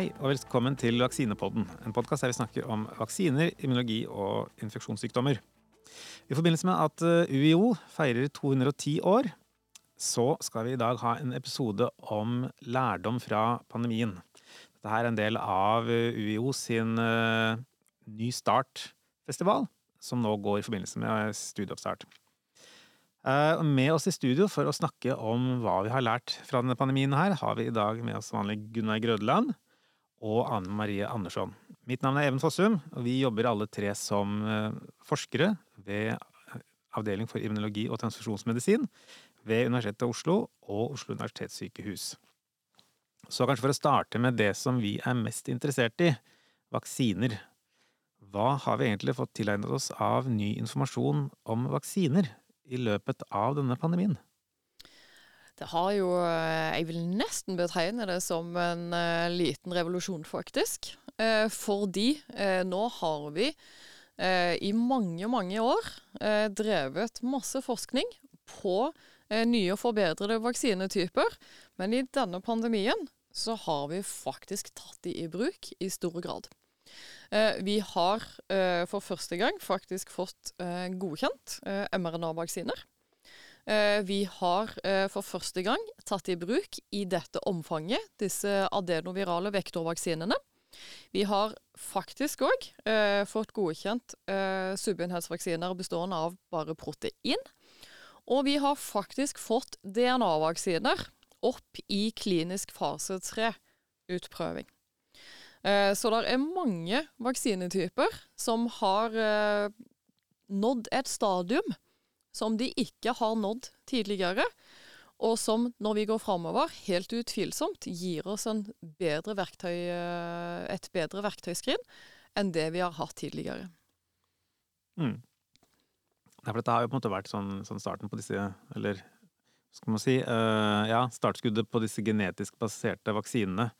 Hei og velkommen til Vaksinepodden, en podkast der vi snakker om vaksiner, immunologi og infeksjonssykdommer. I forbindelse med at eh, UiO feirer 210 år, så skal vi i dag ha en episode om lærdom fra pandemien. Dette er en del av eh, UiO sin uh, Ny Start-festival, som nå går i forbindelse med studieoppstart. Med oss i studio for å snakke om hva vi har lært fra denne pandemien, her, har vi i dag med oss vanlig Gunnar Grødeland og Anne Marie Andersson. Mitt navn er Even Fossum, og vi jobber alle tre som uh, forskere ved Avdeling for immunologi og transfusjonsmedisin ved Universitetet i Oslo og Oslo universitetssykehus. Så kanskje for å starte med det som vi er mest interessert i, vaksiner. Hva har vi egentlig fått tilegnet oss av ny informasjon om vaksiner i løpet av denne pandemien? Det har jo eh, Jeg vil nesten betegne det som en uh, liten revolusjon, faktisk. Uh, fordi nå har vi i mange, mange år drevet masse forskning på nye og forbedrede vaksinetyper. Men i denne pandemien så har vi faktisk tatt de i bruk i stor grad. Vi har for første gang faktisk fått godkjent mRNA-vaksiner. Eh, vi har eh, for første gang tatt i bruk i dette omfanget disse adenovirale vektorvaksinene. Vi har faktisk òg eh, fått godkjent subenhetsvaksiner bestående av bare protein. Og vi har faktisk fått DNA-vaksiner opp i klinisk fase 3-utprøving. Eh, så det er mange vaksinetyper som har nådd et stadium som de ikke har nådd tidligere, og som når vi går framover, helt utvilsomt gir oss bedre verktøy, eh, et bedre verktøyskrin enn det vi har hatt tidligere. Mm. Dette har jo på en måte vært sånn, sånn starten på disse, eller skal man si, uh, ja, startskuddet på disse genetisk baserte vaksinene.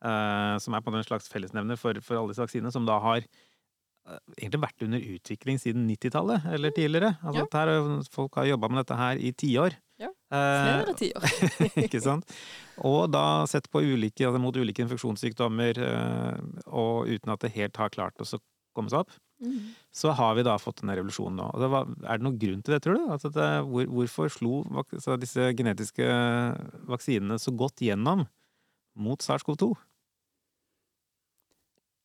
Uh, som er på en slags fellesnevner for, for alle disse vaksinene, som da har egentlig vært under utvikling siden 90-tallet, eller tidligere. Altså, ja. her, folk har jobba med dette her i tiår. Ja, flere tiår. ikke sant. Og da sett på ulike, altså, mot ulike infeksjonssykdommer, eh, og uten at det helt har klart å komme seg opp. Mm. Så har vi da fått denne revolusjonen nå. Var, er det noen grunn til det, tror du? Altså det, hvor, hvorfor slo disse genetiske vaksinene så godt gjennom mot SARS-CoV-2?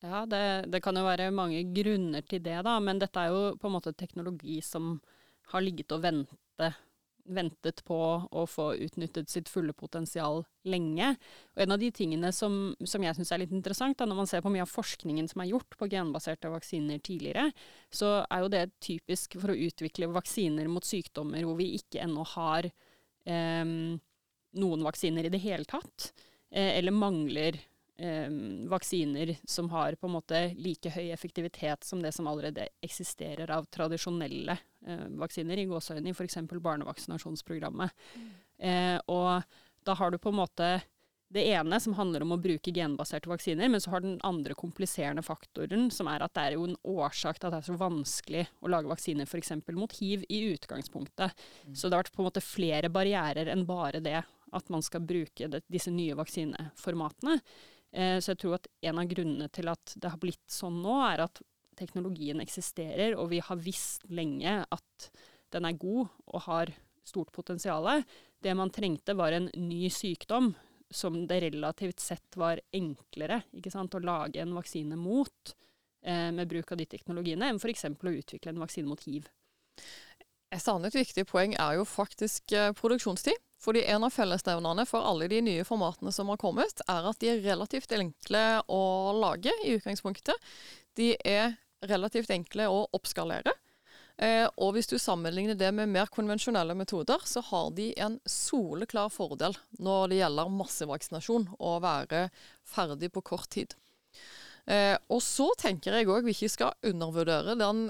Ja, det, det, kan jo være mange grunner til det, da. Men dette er jo på en måte teknologi som har ligget og vente, ventet på å få utnyttet sitt fulle potensial lenge. Og en av de tingene som, som jeg syns er litt interessant, da, når man ser på mye av forskningen som er gjort på genbaserte vaksiner tidligere, så er jo det typisk for å utvikle vaksiner mot sykdommer hvor vi ikke ennå har eh, noen vaksiner i det hele tatt, eh, eller mangler eh, vaksiner som har på en måte like høy effektivitet som det som allerede eksisterer av tradisjonelle eh, vaksiner, i gåseøyne i f.eks. barnevaksinasjonsprogrammet. Mm. Eh, og da har du på en måte det ene som handler om å bruke genbaserte vaksiner, men så har den andre kompliserende faktoren, som er at det er jo en årsak til at det er så vanskelig å lage vaksiner f.eks. mot hiv i utgangspunktet. Mm. Så det har vært på en måte flere barrierer enn bare det at man skal bruke det, disse nye vaksineformatene. Eh, så jeg tror at en av grunnene til at det har blitt sånn nå, er at teknologien eksisterer, og vi har visst lenge at den er god og har stort potensial. Det man trengte, var en ny sykdom som det relativt sett var enklere sant, å lage en vaksine mot eh, med bruk av de teknologiene, enn f.eks. å utvikle en vaksine mot hiv. Et annet viktig poeng er jo faktisk eh, produksjonstid. Fordi en av fellesnevnerne for alle de nye formatene som har kommet, er at de er relativt enkle å lage i utgangspunktet. De er relativt enkle å oppskalere. Eh, og hvis du sammenligner det med mer konvensjonelle metoder, så har de en soleklar fordel når det gjelder massevaksinasjon, å være ferdig på kort tid. Eh, og så tenker jeg òg vi ikke skal undervurdere den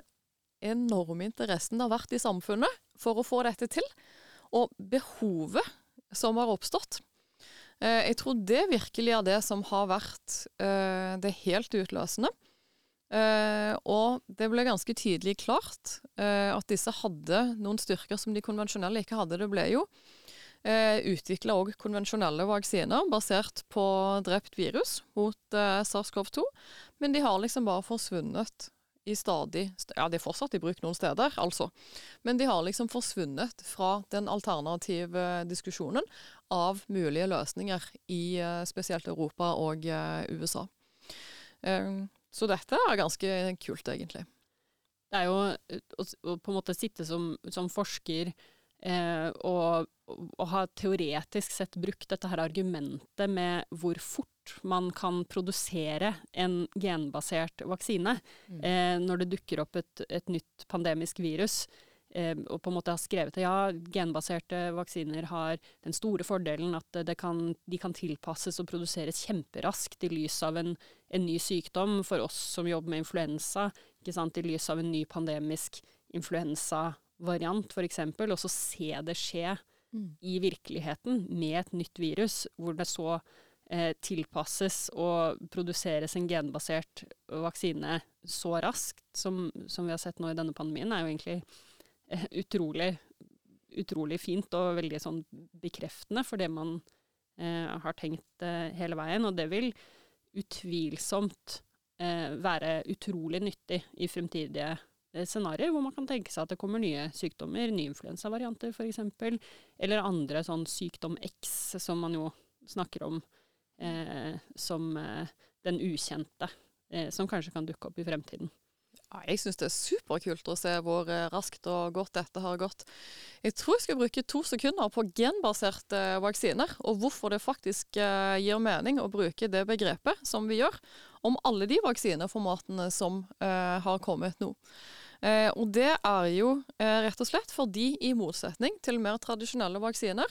enorme interessen det har vært i samfunnet for å få dette til og behovet som har oppstått. Eh, jeg tror det virkelig er det som har vært eh, det helt utløsende. Eh, og det ble ganske tydelig klart at disse hadde noen styrker som de konvensjonelle ikke hadde. Det ble jo eh, utvikla òg konvensjonelle vaksiner basert på drept virus mot eh, SARS-CoV-2, men de har liksom bare forsvunnet i stadig Ja, de er fortsatt i bruk noen steder, altså. Men de har liksom forsvunnet fra den alternative diskusjonen av mulige løsninger i eh, spesielt Europa og eh, USA. Eh, så dette er ganske kult, egentlig. Det er jo å, å på en måte sitte som, som forsker eh, og, og ha teoretisk sett brukt dette her argumentet med hvor fort man kan produsere en genbasert vaksine mm. eh, når det dukker opp et, et nytt pandemisk virus. Eh, og på en måte har skrevet at ja, genbaserte vaksiner har den store fordelen at kan, de kan tilpasses og produseres kjemperaskt i lys av en, en ny sykdom. For oss som jobber med influensa, i lys av en ny pandemisk influensavariant f.eks. Og så se det skje mm. i virkeligheten med et nytt virus, hvor det så eh, tilpasses og produseres en genbasert vaksine så raskt som, som, vi har sett nå i denne pandemien, er jo egentlig eh, utrolig, utrolig fint og veldig sånn bekreftende for det man eh, har tenkt eh, hele veien. Og det vil utvilsomt eh, være utrolig nyttig i fremtidige scenarioer hvor man kan tenke seg at det kommer nye sykdommer, nye influensavarianter f.eks., eller andre sånn sykdom X, som man jo snakker om eh, som eh, den ukjente, eh, som kanskje kan dukke opp i fremtiden. Ja, jeg syns det er superkult å se hvor eh, raskt og godt dette har gått. Jeg tror jeg skal bruke to sekunder på genbaserte vaksiner, og hvorfor det faktisk eh, gir mening å bruke det begrepet som vi gjør, om alle de vaksineformatene som eh, har kommet nå. Eh, og det er jo eh, rett og slett fordi, i motsetning til mer tradisjonelle vaksiner,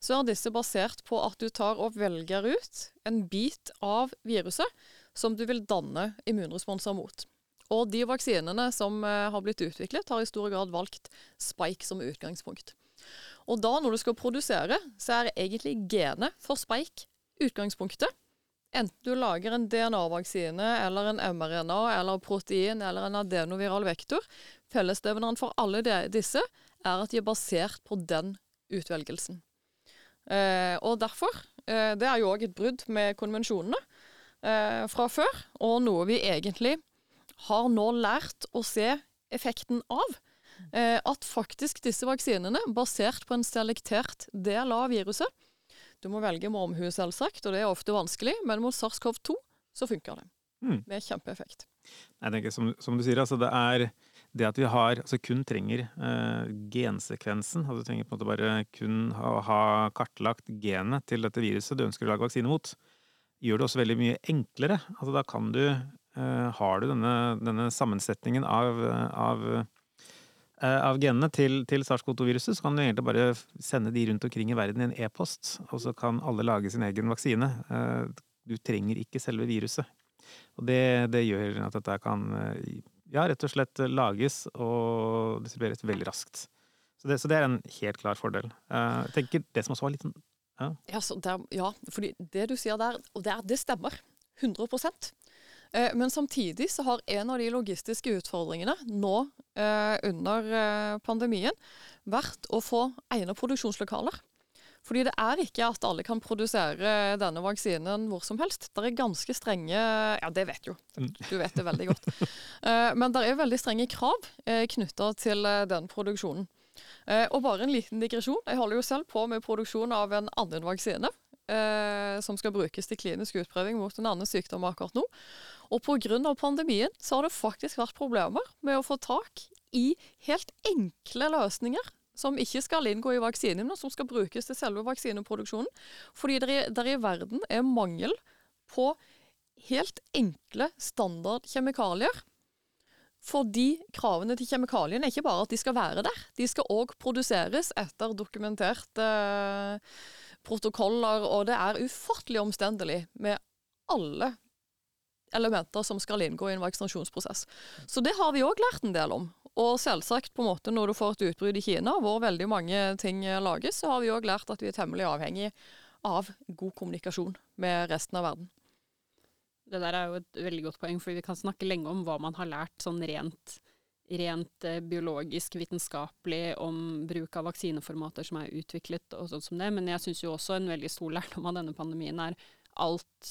så er disse basert på at du tar og velger ut en bit av viruset som du vil danne immunresponser mot. Og de vaksinene som eh, har blitt utviklet, har i stor grad valgt spike som utgangspunkt. Og da, når du skal produsere, så er egentlig genet for spike utgangspunktet. Enten du lager en DNA-vaksine eller en mRNA eller protein eller en adenoviral vektor. Fellesnevneren for alle de, disse er at de er basert på den utvelgelsen. Eh, og derfor eh, Det er jo òg et brudd med konvensjonene eh, fra før, og noe vi egentlig har nå lært å se effekten av. Eh, at faktisk disse vaksinene, basert på en selektert del av viruset Du må velge med omhu, selvsagt, og det er ofte vanskelig, men mot SARS-CoV-2 så funker det. Mm. Med kjempeeffekt. Jeg tenker, som, som du sier, altså det er det at vi har, altså kun trenger uh, gensekvensen, altså du trenger på en måte bare kun ha, ha, kartlagt genet til dette viruset du ønsker å lage vaksine mot, gjør det også veldig mye enklere. Altså da kan du uh, Har du denne, denne sammensetningen av, av, av genene til, til SARS-CoV-2-viruset, så kan du egentlig bare sende de rundt omkring i verden i en e-post, og så kan alle lage sin egen vaksine. Du trenger ikke selve viruset. Og det, det gjør at dette kan ja, rett og slett lages og distribueres veldig raskt. Så det, så det er en helt klar fordel. Eh, jeg tenker det som også var litt sånn ja. Ja, der, ja, fordi det du sier der, og det, det stemmer. 100 eh, Men samtidig så har en av de logistiske utfordringene nå eh, under eh, pandemien vært å få egne produksjonslokaler. Fordi det er ikke at alle kan produsere denne vaksinen hvor som helst. Det er ganske strenge Ja, det vet jo. Mm. Du vet det veldig godt. Eh, men det er veldig strenge krav eh, knytta til eh, den produksjonen. Og bare en liten digresjon. Jeg holder jo selv på med produksjon av en annen vaksine. som skal brukes til klinisk utprøving mot en annen sykdom akkurat nå. Og pga. pandemien så har det faktisk vært problemer med å få tak i helt enkle løsninger som ikke skal inngå i vaksinen, men som skal brukes til selve vaksineproduksjonen. Fordi der i verden er mangel på helt enkle standardkjemikalier. Fordi kravene til kjemikaliene er ikke bare at de skal være der, de skal òg produseres etter dokumenterte eh, protokoller, og det er ufattelig omstendelig med alle elementer som skal inngå i en vaksinasjonsprosess. Så det har vi òg lært en del om. Og selvsagt, på en måte, når du får et utbrudd i Kina, hvor veldig mange ting lages, så har vi òg lært at vi er temmelig avhengig av god kommunikasjon med resten av verden. Det der er jo et veldig godt poeng, for vi kan snakke lenge om hva man har lært sånn rent rent eh, biologisk, vitenskapelig om bruk av vaksineformater som er utviklet og sånn som det, men jeg syns jo også en veldig stor lærdom av denne pandemien er alt,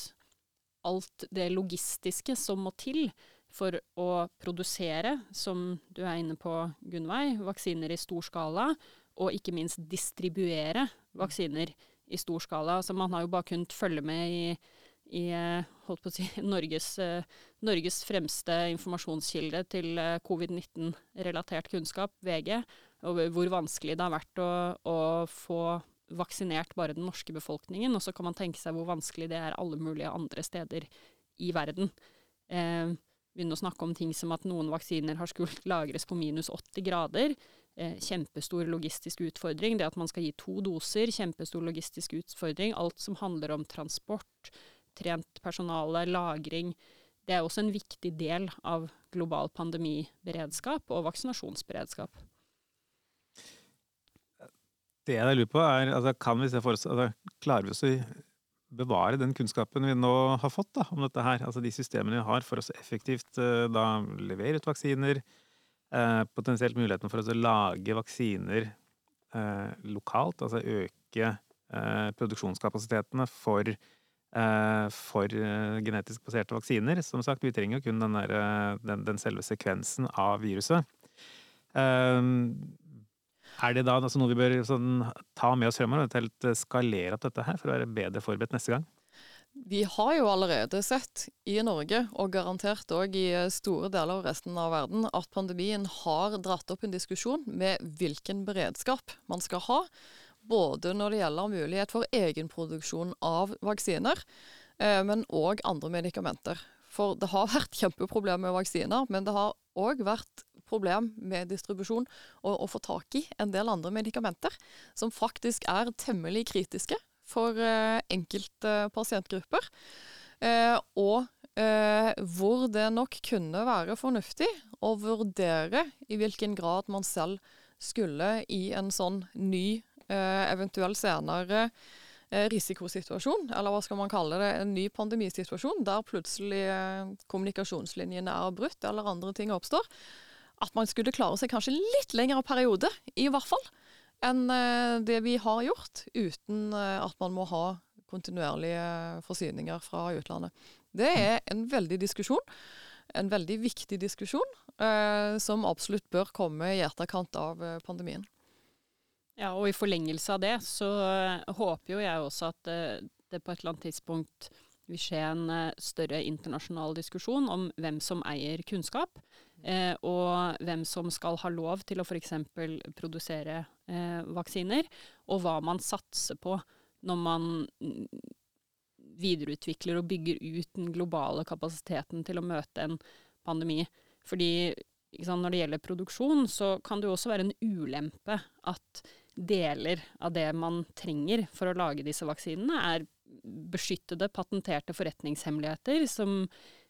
alt det logistiske som må til for å produsere, som du er inne på, Gunnveig, vaksiner i stor skala, og ikke minst distribuere vaksiner i stor skala. Så man har jo bare kunnet følge med i i eh, si, Norges, eh, Norges fremste informasjonskilde til eh, covid-19-relatert kunnskap, VG, og hvor vanskelig det har vært å, å, få vaksinert bare den norske befolkningen. Og så kan man tenke seg hvor vanskelig det er alle mulige andre steder i verden. Eh, begynne å snakke om ting som at noen vaksiner har skult lagres på minus 80 grader. Eh, kjempestor logistisk utfordring. Det at man skal gi to doser, kjempestor logistisk utfordring. Alt som handler om transport, trent personale, lagring. Det er også en viktig del av global pandemiberedskap og vaksinasjonsberedskap. Det jeg lurer på, er altså, kan vi se for oss, altså, Klarer vi oss å bevare den kunnskapen vi nå har fått da, om dette her? Altså de systemene vi har for å effektivt uh, da levere ut vaksiner. eh, potensielt muligheten for oss å lage vaksiner eh, lokalt, altså øke produksjonskapasitetene for Eh, for eh, genetisk baserte vaksiner. Som sagt, vi trenger jo kun den, der, eh, den, den selve sekvensen av viruset. Er det da altså noe vi bør sånn, ta med oss fremover, eventuelt skalere opp dette her for å være bedre forberedt neste gang? Vi har jo allerede sett i Norge, og garantert òg i store deler av resten av verden, at pandemien har dratt opp en diskusjon med hvilken beredskap man skal ha både når det gjelder mulighet for egenproduksjon av vaksiner, eh, men òg andre medikamenter. For det har vært kjempeproblemer med vaksiner, men det har òg vært problem med distribusjon og å få tak i en del andre medikamenter, som faktisk er temmelig kritiske for eh, enkelte pasientgrupper. Eh, og eh, hvor det nok kunne være fornuftig å vurdere i hvilken grad man selv skulle i en sånn ny eventuell senere risikosituasjon, eller hva skal man kalle det, en ny pandemisituasjon, der plutselig kommunikasjonslinjene er brutt eller andre ting oppstår, at man skulle klare seg kanskje litt lengre periode, i hvert fall, enn det vi har gjort, uten at man må ha kontinuerlige forsyninger fra utlandet. Det er en veldig diskusjon, en veldig viktig diskusjon, som absolutt bør komme i etterkant av pandemien. Ja, og i forlengelse av det så håper jo jeg også at det på et eller annet tidspunkt vil skje en uh, større internasjonal diskusjon om hvem som eier kunnskap, og hvem som skal ha lov til å f.eks. produsere vaksiner, og hva man satser på når man videreutvikler og bygger ut den globale kapasiteten til å møte en pandemi. Fordi når det gjelder produksjon, så kan det jo også være en ulempe at deler av det man trenger for å lage disse vaksinene, er beskyttede, patenterte forretningshemmeligheter som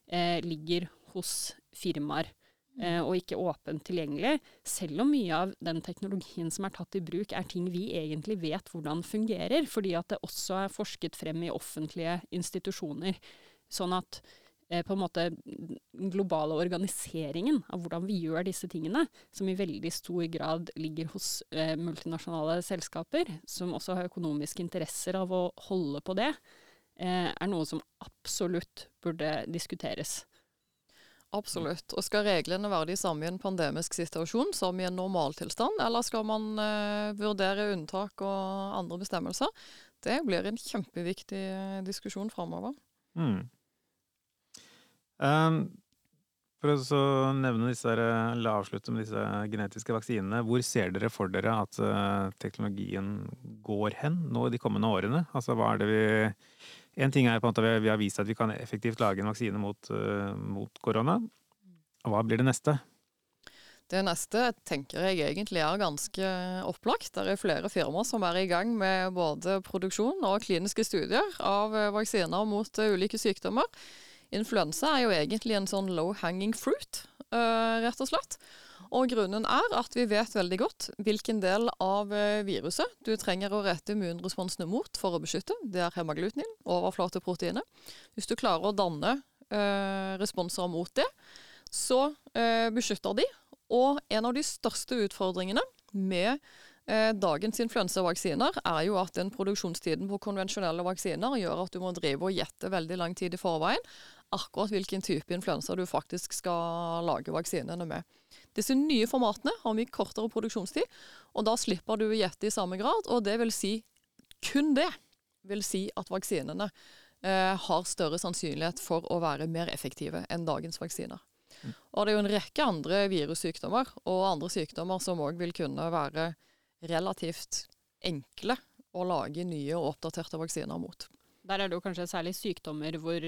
eh, ligger hos firmaer. Eh, og ikke åpent tilgjengelig, selv om mye av den teknologien som er tatt i bruk, er ting vi egentlig vet hvordan fungerer, fordi at det også er forsket frem i offentlige institusjoner. Sånn at på en måte den globale organiseringen av hvordan vi gjør disse tingene, som i veldig stor grad ligger hos eh, multinasjonale selskaper, som også har økonomiske interesser av å holde på det, eh, er noe som absolutt burde diskuteres. Absolutt. Og skal reglene være de samme i en pandemisk situasjon som i en normaltilstand, eller skal man eh, vurdere unntak og andre bestemmelser? Det blir en kjempeviktig eh, diskusjon framover. Mm. Um, for å nevne disse, eller avslutte med disse genetiske vaksinene, hvor ser dere for dere at uh, teknologien går hen nå i de kommende årene? Altså hva er det vi En ting er på en måte vi har vist at vi kan effektivt lage en vaksine mot, uh, mot korona. Hva blir det neste? Det neste tenker jeg egentlig er ganske opplagt. Det er flere firmaer som er i gang med både produksjon og kliniske studier av vaksiner mot ulike sykdommer. Influensa er jo egentlig en sånn low hanging fruit, uh, rett og slett. Og grunnen er at vi vet veldig godt hvilken del av uh, viruset du trenger å rette immunresponsene mot for å beskytte. Det er hemaglutnin, overflateproteinet. Hvis du klarer å danne uh, responser mot det, så beskytter de Og en av de største utfordringene med eh, dagens influensavaksiner er jo at den produksjonstiden på konvensjonelle vaksiner gjør at du må drive og gjette veldig lang tid i forveien akkurat hvilken type influensa du faktisk skal lage vaksinene med. Disse nye formatene har mye kortere produksjonstid, og da slipper du å gjette i samme grad. Og det vil si, kun det vil si at vaksinene eh, har større sannsynlighet for å være mer effektive enn dagens vaksiner. Mm. Og det er jo en rekke andre virussykdommer og andre sykdommer som òg vil kunne være relativt enkle å lage nye og oppdaterte vaksiner mot. Der er det jo kanskje særlig sykdommer hvor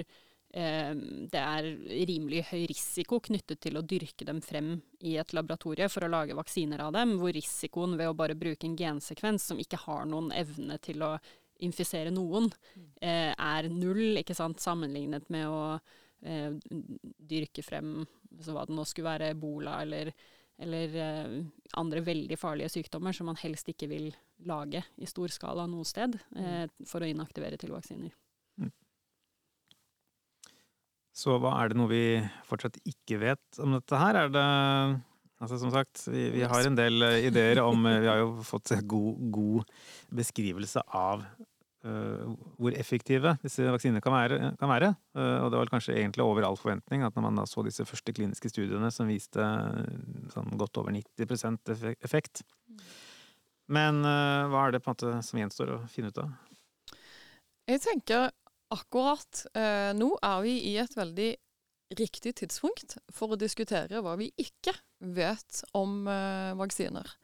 det er rimelig høy risiko knyttet til å dyrke dem frem i et laboratorie for å lage vaksiner av dem, hvor risikoen ved å bare bruke en gensekvens som ikke har noen evne til å infisere noen, eh, er null, ikke sant, sammenlignet med å eh, dyrke frem så hva det nå skulle være, ebola eller eller eh, andre veldig farlige sykdommer som man helst ikke vil lage i stor skala noe sted mm. eh, for å inaktivere til vaksiner. Mm. Så hva er det noe vi fortsatt ikke vet om dette her? Er det Altså som sagt, vi, vi har en del eh, ideer om Vi har jo fått god, god beskrivelse av Uh, hvor effektive disse vaksinene kan være. Kan være. Uh, og det var kanskje egentlig over all forventning at når man da så disse første kliniske studiene som viste sånn godt over 90% effekt. Men uh, hva er det på en måte som gjenstår å finne ut av? Jeg tenker akkurat nå er vi i et veldig riktig tidspunkt for å diskutere hva vi ikke vet om vaksiner.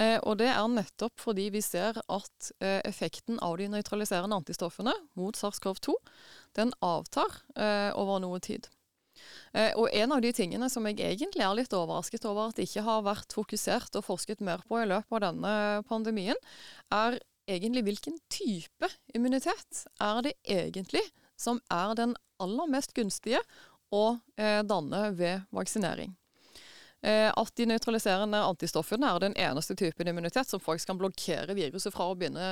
Eh, og det er nettopp fordi vi ser at eh, effekten av de nøytraliserende antistoffene mot SARS-CoV-2 den avtar eh, over noe tid. Eh, og en av de tingene som jeg egentlig er litt overrasket over at ikke har vært fokusert og forsket mer på i løpet av denne pandemien, er egentlig hvilken type immunitet er det egentlig som er den aller mest gunstige å eh, danne ved vaksinering. Eh, at de nøytraliserende antistoffene er den eneste typen immunitet som faktisk kan blokkere viruset fra å binde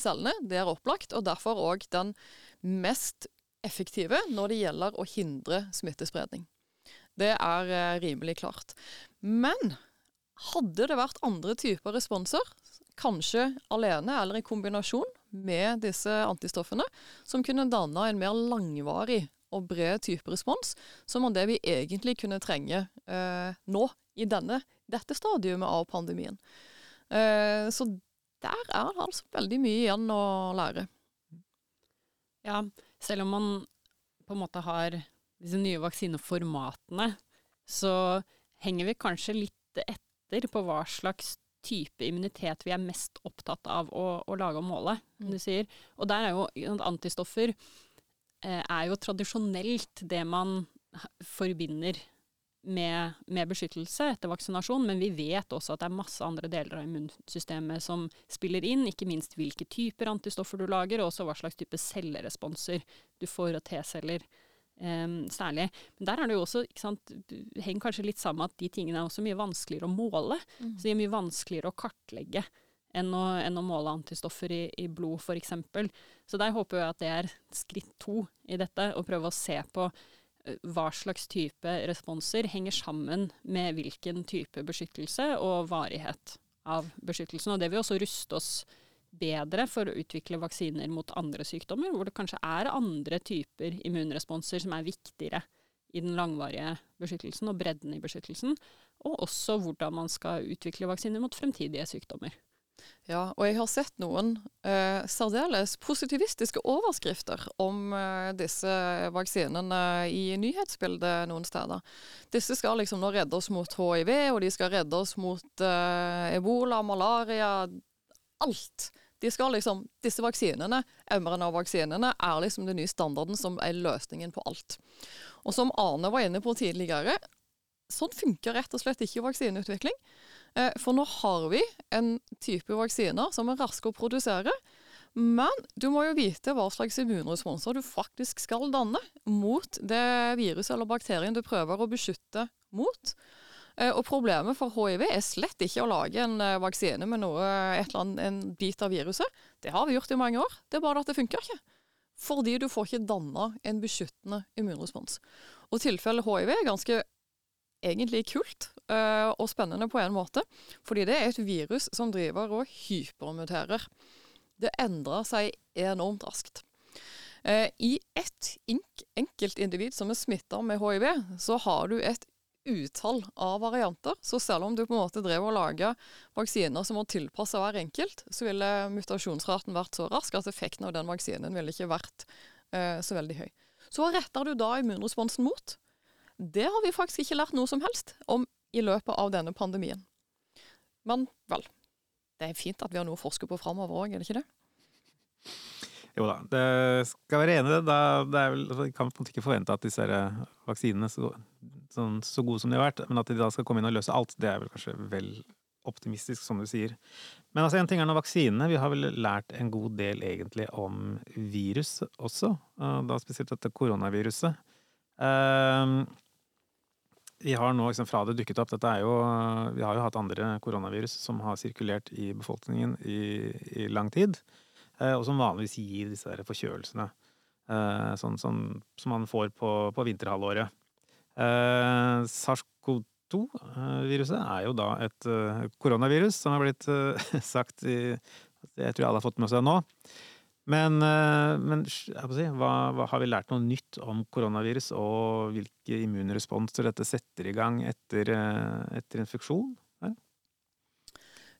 cellene. Det er opplagt, og derfor òg den mest effektive når det gjelder å hindre smittespredning. Det er eh, rimelig klart. Men hadde det vært andre typer responser, kanskje alene eller i kombinasjon med disse antistoffene, som kunne danne en mer langvarig og bred type respons, som er det vi egentlig kunne trenge eh, nå, i denne, dette stadiumet av pandemien. Eh, så der er det altså veldig mye igjen å lære. Ja, selv om man på en måte har disse nye vaksineformatene, så henger vi kanskje litt etter på hva slags type immunitet vi er mest opptatt av å, å lage og måle, mm. du sier. Og der er jo antistoffer Eh, er jo tradisjonelt det man forbinder med, med, beskyttelse etter vaksinasjon, men vi vet også at det er masse andre deler av immunsystemet som spiller inn, ikke minst hvilke typer antistoffer du lager, og også hva slags type celleresponser du får av T-celler. Um, særlig. Men der er det jo også, ikke sant, henger kanskje litt sammen at de tingene er også mye vanskeligere å måle. Mm. Så de er mye vanskeligere å kartlegge enn å, enn å måle antistoffer i, i blod, f.eks. Så der håper jeg at det er skritt to i dette, å prøve å se på hva slags type responser henger sammen med hvilken type beskyttelse og varighet av beskyttelsen. Og det vil også ruste oss bedre for å utvikle vaksiner mot andre sykdommer, hvor det kanskje er andre typer immunresponser som er viktigere i den langvarige beskyttelsen og bredden i beskyttelsen, og også hvordan man skal utvikle vaksiner mot fremtidige sykdommer. Ja, og jeg har sett noen eh, særdeles positivistiske overskrifter om eh, disse vaksinene i nyhetsbildet noen steder. Disse skal liksom nå redde oss mot hiv, og de skal redde oss mot eh, ebola, malaria, alt. De skal liksom, disse vaksinene, mRNA-vaksinene, er liksom den nye standarden som er løsningen på alt. Og som Arne var inne på tidligere, sånn funker rett og slett ikke vaksineutvikling. Eh, for nå har vi en type vaksiner som er raske å produsere. Men du må jo vite hva slags immunresponser du faktisk skal danne mot det viruset eller bakterien du prøver å beskytte mot. Eh, og problemet for hiv er slett ikke å lage en eh, vaksine med noe, eller annet, en bit av viruset. Det har vi gjort i mange år. Det er bare at det funker ikke. Fordi du får ikke danna en beskyttende immunrespons. Og tilfellet hiv er ganske egentlig kult og spennende på en måte. Fordi det er et virus som driver og hypermuterer. Det endrer seg enormt raskt. I ett enkelt individ som er smitta med hiv, så har du et utall av varianter. Så selv om du på en måte drev og laga vaksiner som var tilpassa hver enkelt, så ville mutasjonsraten vært så rask at effekten av den vaksinen ville ikke vært eh, så veldig høy. Så hva retter du da immunresponsen mot? Det har vi faktisk ikke lært noe som helst om i løpet av denne pandemien. Men vel, det er fint at vi har noe å forske på framover òg, er det ikke det? Jo da, det skal være enig i det. er altså, kan på ikke forvente at disse vaksinene, så, sånn, så gode som de har vært, men at de da skal komme inn og løse alt, det er vel kanskje vel optimistisk, som du sier. Men altså, en ting er nå vaksinene. Vi har vel lært en god del egentlig om virus også. Da spesielt dette koronaviruset. Uh, vi har nå liksom, fra det dukket opp dette er jo, Vi har jo hatt andre koronavirus som har sirkulert i befolkningen i, i lang tid. Eh, og som vanligvis gir disse der forkjølelsene. Eh, sånn, sånn, som man får på, på vinterhalvåret. Eh, SARS-CoV-2-viruset er jo da et uh, koronavirus, som er blitt uh, sagt i Jeg tror alle har fått med seg nå. Men, men si, hva, hva, har vi lært noe nytt om koronavirus, og hvilke immunresponser dette setter i gang etter, etter infeksjon?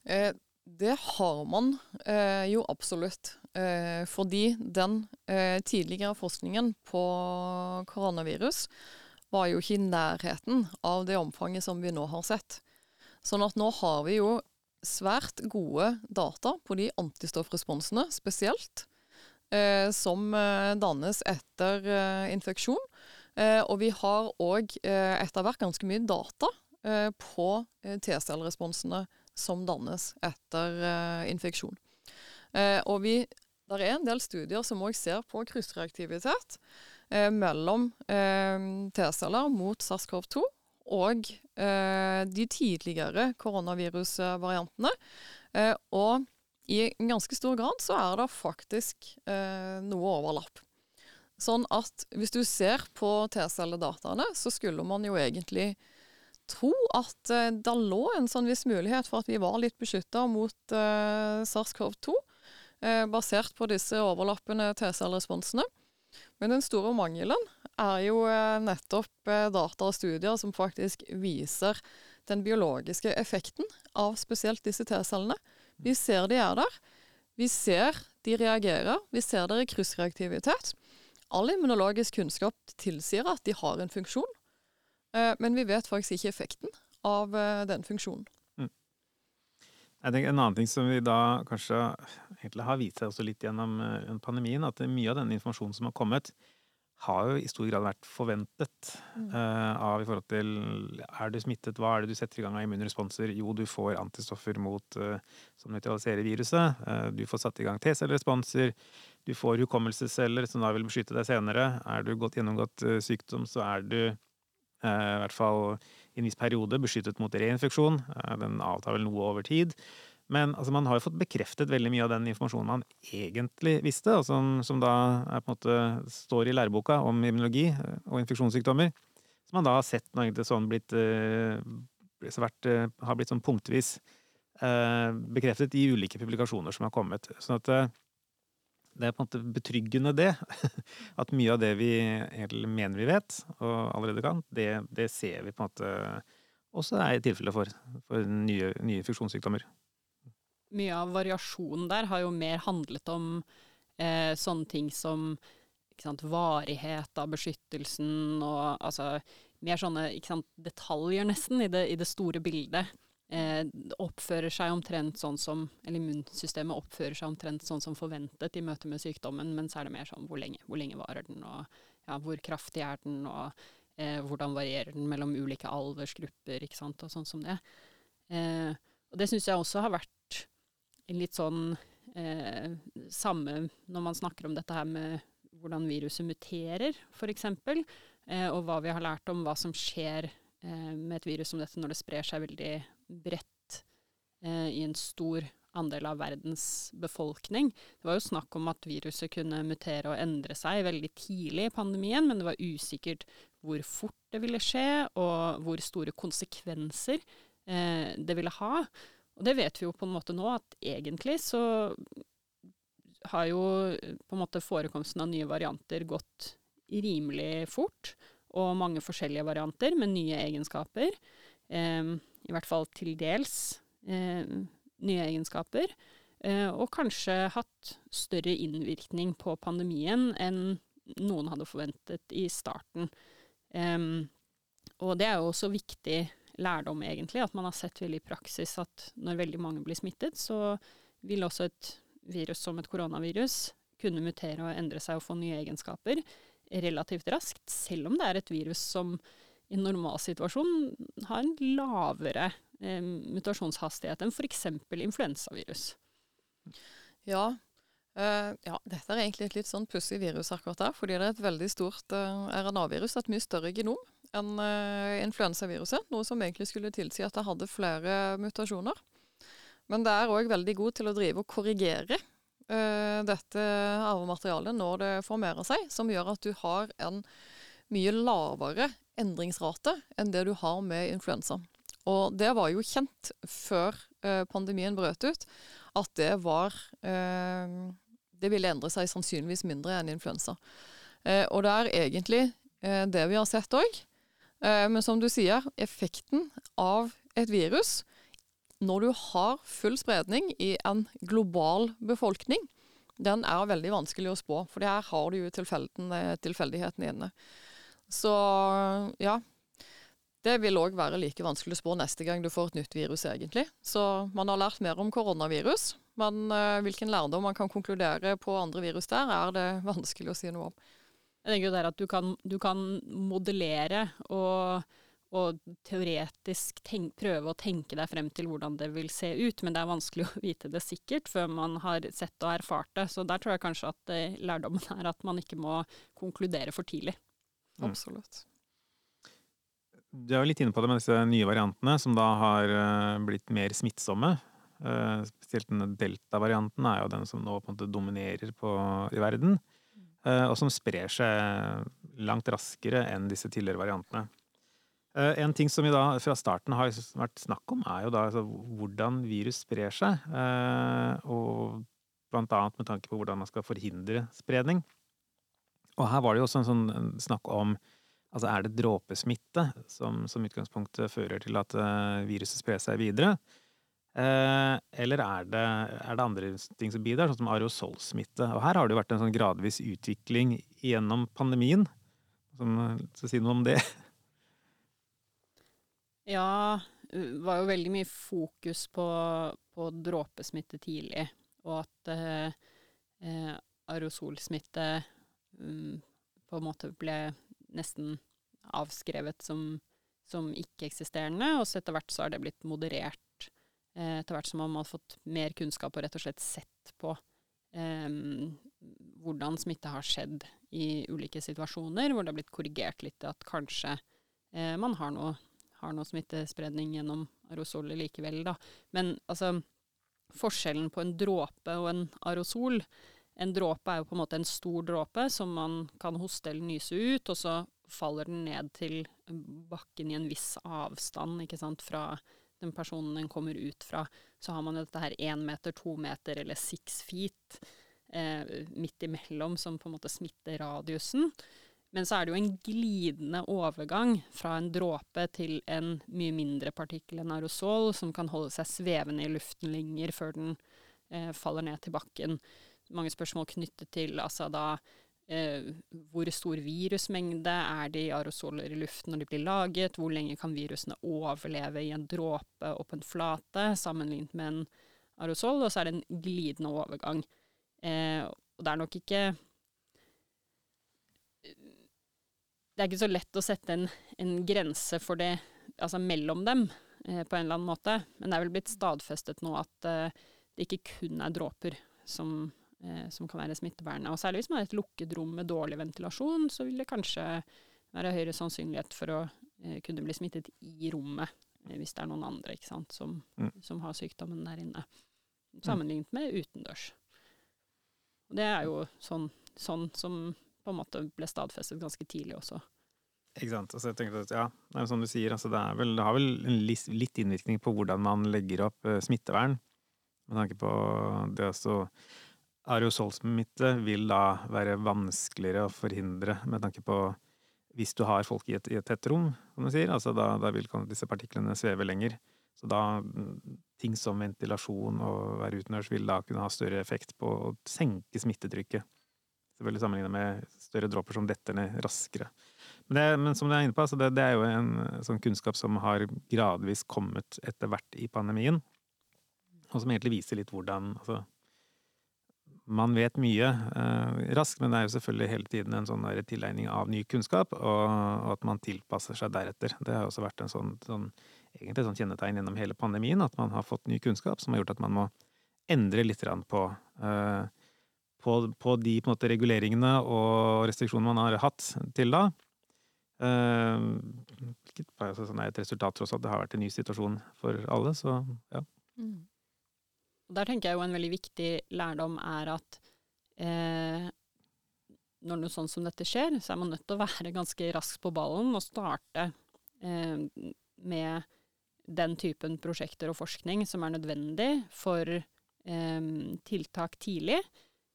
Eh, det har man jo absolutt. Fordi den tidligere forskningen på koronavirus var jo ikke i nærheten av det omfanget som vi nå har sett. Sånn at nå har vi jo svært gode data på de antistoffresponsene spesielt eh, som eh, dannes etter eh, infeksjon. Eh, og vi har òg etter hvert ganske mye data på T-celleresponsene som dannes etter infeksjon. og vi det er en del studier som òg ser på kryssreaktivitet eh, mellom eh, T-celler mot SARS-CoV-2 og eh, de tidligere koronavirusvariantene. og i ganske stor grad så er det faktisk eh, noe overlapp. Sånn at hvis du ser på T-celledataene, så skulle man jo egentlig tro at eh, det lå en sånn viss mulighet for at vi var litt beskytta mot eh, SARS-CoV-2, eh, basert på disse overlappende T-cellresponsene. Men den store mangelen er jo eh, nettopp eh, data og studier som faktisk viser den biologiske effekten av spesielt disse T-cellene. Vi ser de er der. Vi ser de reagerer. Vi ser det i kryssreaktivitet. All immunologisk kunnskap tilsier at de har en funksjon, eh, men vi vet faktisk ikke effekten av den funksjonen. Jeg tenker En annen ting som vi da kanskje egentlig har vist seg også litt gjennom eh, pandemien, at mye av den informasjonen som har kommet, har jo i stor grad vært forventet mm. uh, av i forhold til er du smittet, hva er det du setter i gang av immunresponser? Jo, du får antistoffer mot, uh, som nøytraliserer viruset. Uh, du får satt i gang T-celleresponser. Du får hukommelsesceller som da vil beskytte deg senere. Er du godt gjennomgått sykdom, så er du i hvert fall i en viss periode beskyttet mot reinfeksjon. den avtar vel noe over tid. Men altså, man har jo fått bekreftet veldig mye av den informasjonen man egentlig visste, og som, som da er, måte står i læreboka om immunologi eh, og infeksjonssykdommer. Som man da har sett noe egentlig sånn blitt, så vært, har blitt sånn punktvis bekreftet i ulike publikasjoner som har kommet. Sånn at det er på en måte betryggende, det. At mye av det vi mener vi vet, og allerede kan, det, det ser vi på en måte også er tilfelle for, for nye, nye funksjonssykdommer. mye av variasjonen der har jo mer handlet om eh, sånne ting som sant, varighet av beskyttelsen og altså mer sånne sant, detaljer, nesten, i det, i det store bildet. Eh, oppfører seg omtrent sånn som Eller immunsystemet oppfører seg omtrent sånn som forventet i møte med sykdommen, men så er det mer sånn hvor lenge, hvor lenge varer den, og ja, hvor kraftig er den, og eh, hvordan varierer den mellom ulike aldersgrupper, ikke sant, og sånn som det. Eh, og det syns jeg også har vært litt sånn eh, samme når man snakker om dette her med hvordan viruset muterer, f.eks., eh, og hva vi har lært om hva som skjer eh, med et virus som dette når det sprer seg veldig bredt eh, i en stor andel av verdens befolkning. Det var jo snakk om at viruset kunne mutere og endre seg veldig tidlig i pandemien, men det var usikkert hvor fort det ville skje, og hvor store konsekvenser eh, det ville ha. Og det vet vi jo på en måte nå, at egentlig så har jo på en måte forekomsten av nye varianter gått rimelig fort. Og mange forskjellige varianter med nye egenskaper. Eh, I hvert fall til dels eh, nye egenskaper. Eh, og kanskje hatt større innvirkning på pandemien enn noen hadde forventet i starten. Og det er jo også viktig lærdom, egentlig, at man har sett veldig i praksis at når veldig mange blir smittet, så vil også et virus som et koronavirus kunne mutere og endre seg og få nye egenskaper relativt raskt, selv om det er et virus som i en normalsituasjon har en lavere eh, mutasjonshastighet enn f.eks. influensavirus. Ja, Uh, ja, dette er egentlig et litt sånn pussig virus akkurat der, fordi det er et veldig stort uh, RNA-virus, et mye større genom enn uh, influensaviruset. Noe som egentlig skulle tilsi at det hadde flere mutasjoner. Men det er òg veldig god til å drive og korrigere dette arvematerialet når det formerer seg, som gjør at du har en mye lavere endringsrate enn det du har med influensa. Og det var jo kjent før pandemien brøt ut, at det var det ville endre seg sannsynligvis mindre enn influensa. Eh, og det er egentlig eh, det vi har sett òg. Eh, men som du sier, effekten av et virus når du har full spredning i en global befolkning, den er veldig vanskelig å spå. For her har du jo tilfeldigheten inne. Så ja. Det vil òg være like vanskelig å spå neste gang du får et nytt virus, egentlig. Så man har lært mer om koronavirus. Men uh, hvilken lærdom man kan konkludere på andre virus der, er det vanskelig å si noe om. Jeg tenker jo der at du kan, du kan modellere og, og teoretisk tenk, prøve å tenke deg frem til hvordan det vil se ut, men det er vanskelig å vite det sikkert før man har sett og erfart det. Så der tror jeg kanskje at eh, lærdommen er at man ikke må konkludere for tidlig. Mm. Absolutt. Du er jo litt inne på det med disse nye variantene, som da har uh, blitt mer smittsomme. Uh, spesielt denne delta-varianten er jo den som nå på en måte dominerer på, i verden. Uh, og som sprer seg langt raskere enn disse tidligere variantene. En ting som vi da fra starten har vært snakk om, er jo da altså, hvordan virus sprer seg. og blant annet med tanke på hvordan man skal forhindre spredning. Og her var det jo også en sånn snakk om Altså er det dråpesmitte som, som utgangspunkt fører til at viruset sprer seg videre? Eh, eller er det, er det, andre ting som bidrar, sånn som aerosolsmitte? Og her har det jo vært en sånn gradvis utvikling gjennom pandemien. Som, skal si noe om det? Ja, det var jo veldig mye fokus på, på dråpesmitte tidlig. Og at eh, eh, aerosolsmitte um, på en måte ble nesten avskrevet som, som ikke-eksisterende. Og så etter hvert så har det blitt moderert Eh, etter hvert som man har fått mer kunnskap og rett og slett sett på eh, hvordan smitte har skjedd i ulike situasjoner, hvor det har blitt korrigert litt at kanskje eh, man har noe, har noe, smittespredning gjennom aerosoler likevel, da. Men altså, forskjellen på en dråpe og en aerosol En dråpe er jo på en måte en stor dråpe som man kan hoste eller nyse ut, og så faller den ned til bakken i en viss avstand ikke sant, fra den personen den kommer ut fra, så har man jo dette her én meter, to meter eller six feet eh, midt imellom som på en måte smitter radiusen. Men så er det jo en glidende overgang fra en dråpe til en mye mindre partikkel enn aerosol, som kan holde seg svevende i luften lenger før den eh, faller ned til bakken. Mange spørsmål knyttet til altså da Eh, hvor stor virusmengde er det i aerosoler i luften når de blir laget? Hvor lenge kan virusene overleve i en dråpe og på en flate, sammenlignet med en aerosol? Og så er det en glidende overgang. Eh, og det er nok ikke Det er ikke så lett å sette en, en grense for det, altså mellom dem, eh, på en eller annen måte. Men det er vel blitt stadfestet nå at eh, det ikke kun er dråper som eh, som kan være smittebærende. Og særlig hvis man har et lukket rom med dårlig ventilasjon, så vil det kanskje være høyere sannsynlighet for å eh, kunne bli smittet i rommet, eh, hvis det er noen andre sant, som, mm. som, har sykdommen der inne. Sammenlignet med utendørs. Og det er jo sånn, sånn som på en måte ble stadfestet ganske tidlig også. Ikke sant. Altså, jeg tenker at, ja, det er som du sier, altså, det, vel, det, har vel en litt innvirkning på hvordan man legger opp uh, smittevern. Med tanke på det også Aerosolsmitte vil da være vanskeligere å forhindre med tanke på hvis du har folk i et, i et tett rom, som du sier. Altså da, da vil disse partiklene sveve lenger. Så da ting som ventilasjon og være utendørs vil da kunne ha større effekt på å senke smittetrykket. Selvfølgelig sammenlignet med større dråper som detter ned raskere. Men, det, men som du er inne på, altså det, det, er jo en sånn kunnskap som har gradvis kommet etter hvert i pandemien, og som egentlig viser litt hvordan altså, man vet mye eh, raskt, men det er jo selvfølgelig hele tiden en sånn tilegning av ny kunnskap, og, og, at man tilpasser seg deretter. Det har også vært en sånn, sånn, egentlig sånn kjennetegn gjennom hele pandemien, at man har fått ny kunnskap som har gjort at man må endre litt på, eh, på, på de på måte, reguleringene og restriksjonene man har hatt til da. Eh, hvilket uh, sånn er et resultat tross at det har vært en ny situasjon for alle, så ja. Mm. Der tenker jeg jo en veldig viktig lærdom er at eh, når noe sånt som dette skjer, så er man nødt til å være ganske rask på ballen og starte eh, med den typen prosjekter og forskning som er nødvendig for eh, tiltak tidlig.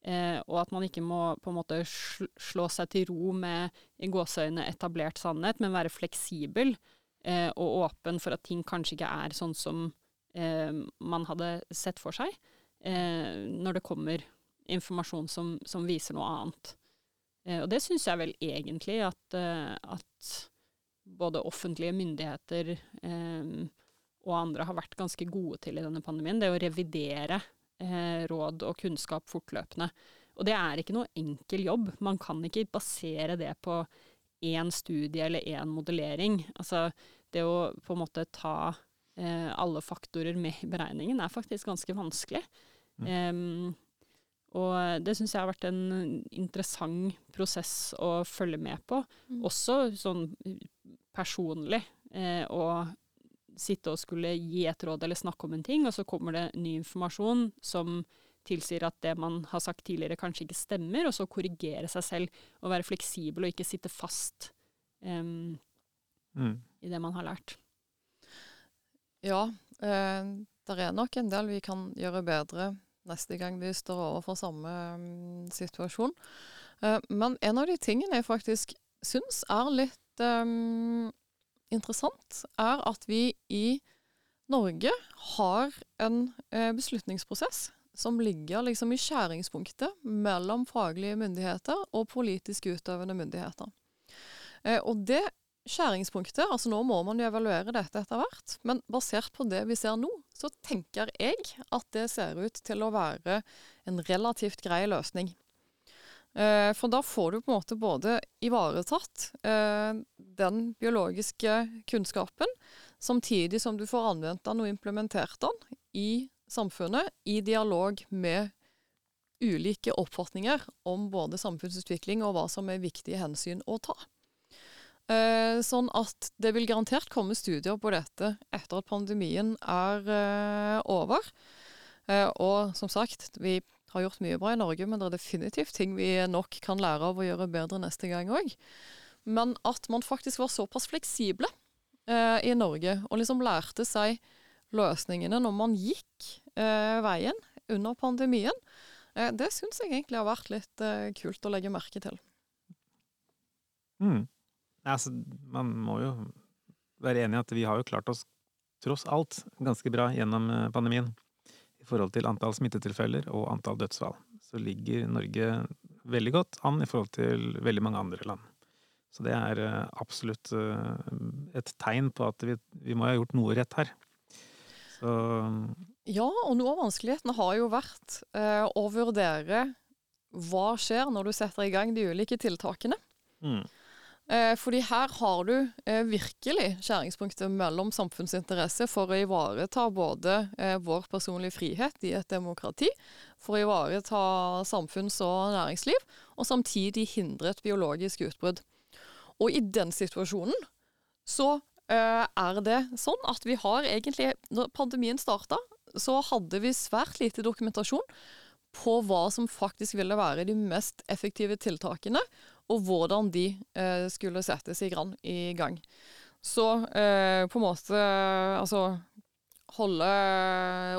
Eh, og at man ikke må på en måte slå seg til ro med i gåseøyne etablert sannhet, men være fleksibel eh, og åpen for at ting kanskje ikke er sånn som man hadde sett for seg, eh, når det kommer informasjon som, som viser noe annet. Eh, og det syns jeg vel egentlig at, eh, at både offentlige myndigheter eh, og andre har vært ganske gode til i denne pandemien. Det å revidere eh, råd og kunnskap fortløpende. Og det er ikke noe enkel jobb. Man kan ikke basere det på én studie eller én modellering. Altså det å på en måte ta eh, alle faktorer med i beregningen, er faktisk ganske vanskelig. Mm. Um, og det syns jeg har vært en interessant prosess å følge med på. Mm. Også sånn personlig. Eh, å sitte og skulle gi et råd eller snakke om en ting, og så kommer det ny informasjon som tilsier at det man har sagt tidligere kanskje ikke stemmer, og så korrigere seg selv og være fleksibel og ikke sitte fast um, mm. i det man har lært. Ja, eh, det er nok en del vi kan gjøre bedre neste gang vi står overfor samme um, situasjon. Eh, men en av de tingene jeg faktisk syns er litt um, interessant, er at vi i Norge har en eh, beslutningsprosess som ligger liksom i skjæringspunktet mellom faglige myndigheter og politisk utøvende myndigheter. Eh, og det skjæringspunktet Altså nå må man jo evaluere dette etter hvert, men basert på det vi ser nå, så tenker jeg at det ser ut til å være en relativt grei løsning. Eh, for da får du på en måte både ivaretatt eh, den biologiske kunnskapen, samtidig som du får anvendt den og implementert den i samfunnet, i dialog med ulike oppfatninger om både samfunnsutvikling og hva som er viktige hensyn å ta. Eh, sånn at det vil garantert komme studier på dette etter at pandemien er eh, over. Eh, og som sagt, vi har gjort mye bra i Norge, men det er definitivt ting vi nok kan lære av å gjøre bedre neste gang òg. Men at man faktisk var såpass fleksible eh, i Norge, og liksom lærte seg løsningene når man gikk eh, veien under pandemien, eh, det syns jeg egentlig har vært litt kult å legge merke til. Mm. Altså, man må jo være enig i at vi har jo klart oss tross alt ganske bra gjennom eh, pandemien. I forhold til antall smittetilfeller og antall dødsfall. Så ligger Norge veldig godt an i forhold til veldig mange andre land. Så det er eh, absolutt eh, et tegn på at vi, vi må ha gjort noe rett her. Så Ja, og noe av vanskeligheten har jo vært å vurdere hva skjer når du setter i gang de ulike tiltakene. Mm. Eh, fordi her har du eh, virkelig skjæringspunktet mellom samfunnsinteresse for å ivareta både eh, vår personlige frihet i et demokrati, for å ivareta samfunns- og næringsliv, og samtidig hindre et biologisk utbrudd. Og i den situasjonen så er det sånn at vi har egentlig Når pandemien starta, så hadde vi svært lite dokumentasjon på hva som faktisk ville være de mest effektive tiltakene, og hvordan de eh, skulle settes i, grann, i gang. Så eh, på en måte Altså holde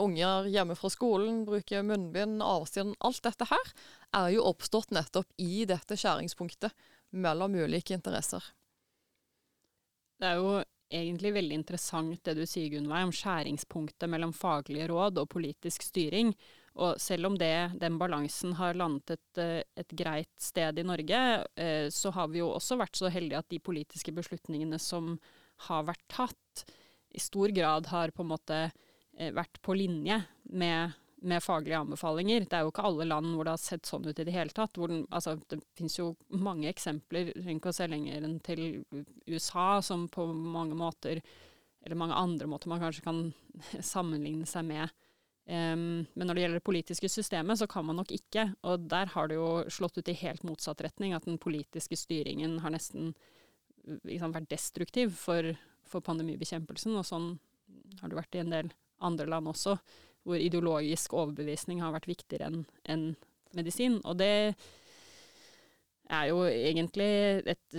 unger hjemme fra skolen, bruke munnbind, avstand Alt dette her er jo oppstått nettopp i dette skjæringspunktet mellom ulike interesser. Det er jo egentlig veldig interessant det du sier, Gunnveig, om skjæringspunktet mellom faglige råd og politisk styring. Og selv om det, den balansen har landet et, eh, et, greit sted i Norge, eh, så har vi jo også vært så heldige at de politiske beslutningene som har vært tatt, i stor grad har på en måte eh, vært på linje med, med, faglige anbefalinger. Det er jo ikke alle land hvor det har sett sånn ut i det hele tatt. Den, altså, det finnes jo mange eksempler, trenger ikke å se lenger enn til USA, som på mange måter, eller mange andre måter man kanskje kan sammenligne seg med, Um, men når det gjelder det politiske systemet, så kan man nok ikke. Og der har det jo slått ut i helt motsatt retning, at den politiske styringen har nesten liksom, vært destruktiv for, for, pandemibekjempelsen. Og sånn har det vært i en del andre land også, hvor ideologisk overbevisning har vært viktigere enn en medisin. Og det er jo egentlig et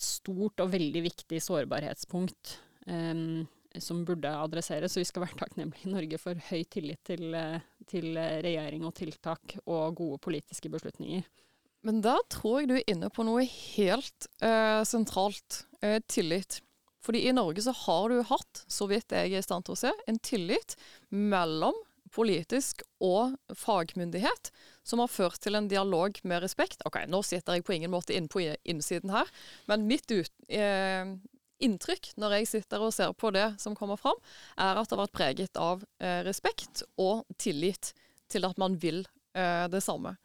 stort og veldig viktig sårbarhetspunkt. Um, som burde adresseres. Så vi skal være takknemlige i Norge for høy tillit til, eh, til regjering og tiltak og gode politiske beslutninger. Men da tror jeg du er inne på noe helt eh, sentralt. Eh, tillit. Fordi i Norge så har du hatt, så vidt jeg er i stand til å se, en tillit mellom politisk og fagmyndighet som har ført til en dialog med respekt. Ok, nå sitter jeg på ingen måte inne på innsiden her, men mitt ut, eh, inntrykk når jeg sitter og ser på det som kommer fram, er at det har vært preget av eh, respekt og tillit til at man vil eh, det samme.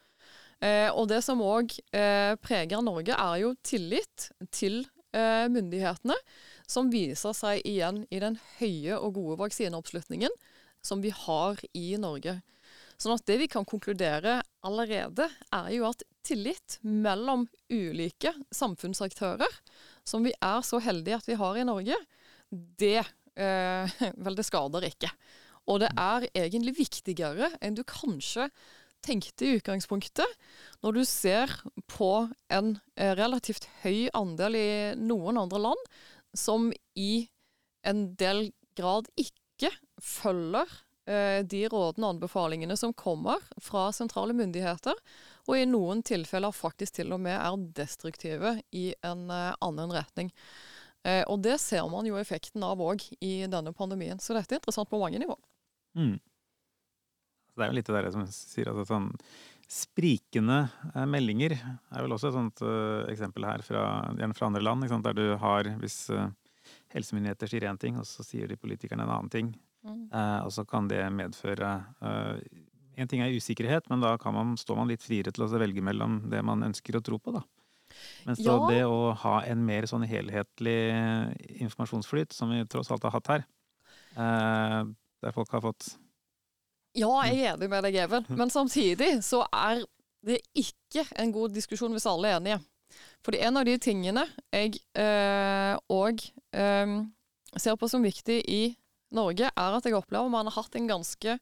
Eh, og det som òg eh, preger Norge, er jo tillit til eh, myndighetene, som viser seg igjen i den høye og gode vaksineoppslutningen som vi har i Norge. Sånn at det vi kan konkludere allerede, er jo at tillit mellom ulike samfunnsaktører som vi er så heldige at vi har i Norge, det eh, Vel, det skader ikke. Og det er egentlig viktigere enn du kanskje tenkte i utgangspunktet, når du ser på en eh, relativt høy andel i noen andre land som i en del grad ikke følger eh, de rådene og anbefalingene som kommer fra sentrale myndigheter, og i noen tilfeller faktisk til og med er destruktive i en uh, annen retning. Uh, og det ser man jo effekten av òg i denne pandemien. Så dette er interessant på mange nivå. Mm. Det er jo litt det der som sier at sånn sprikende uh, meldinger er vel også et sånt eksempel her, fra, gjerne fra andre land, der du har hvis helsemyndigheter sier én ting, og så sier de politikerne en annen ting. Mm. og så kan det medføre en ting er usikkerhet, men da man, står man litt friere til å velge mellom det man ønsker å tro på, da. Mens ja. det å ha en mer sånn helhetlig informasjonsflyt, som vi tross alt har hatt her, eh, der folk har fått Ja, jeg er enig med deg, Even, men samtidig så er det ikke en god diskusjon hvis alle er enige. Fordi en av de tingene jeg òg eh, eh, ser på som viktig i Norge, er at jeg opplever man har hatt en ganske